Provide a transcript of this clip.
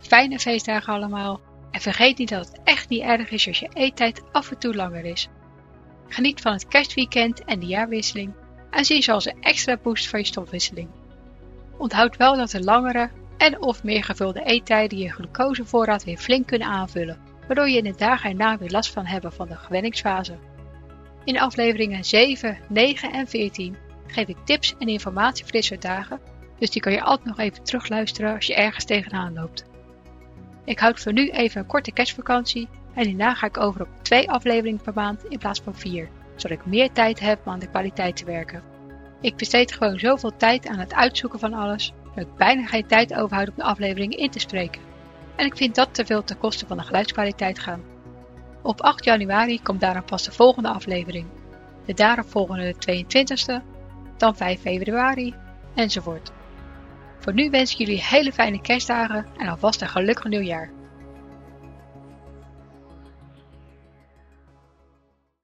fijne feestdagen allemaal. En vergeet niet dat het echt niet erg is als je eettijd af en toe langer is. Geniet van het kerstweekend en de jaarwisseling en zie ze als een extra boost van je stofwisseling. Onthoud wel dat de langere en of meer gevulde eettijden je glucosevoorraad weer flink kunnen aanvullen, waardoor je in de dagen erna weer last van hebben van de gewenningsfase. In afleveringen 7, 9 en 14 geef ik tips en informatie voor dit soort dagen, dus die kan je altijd nog even terugluisteren als je ergens tegenaan loopt. Ik houd voor nu even een korte kerstvakantie en daarna ga ik over op twee afleveringen per maand in plaats van vier, zodat ik meer tijd heb om aan de kwaliteit te werken. Ik besteed gewoon zoveel tijd aan het uitzoeken van alles, dat ik bijna geen tijd overhoud om de afleveringen in te spreken. En ik vind dat te veel ten koste van de geluidskwaliteit gaan. Op 8 januari komt daarom pas de volgende aflevering. De daaropvolgende 22e, dan 5 februari, enzovoort. Voor nu wens ik jullie hele fijne kerstdagen en alvast een gelukkig nieuwjaar.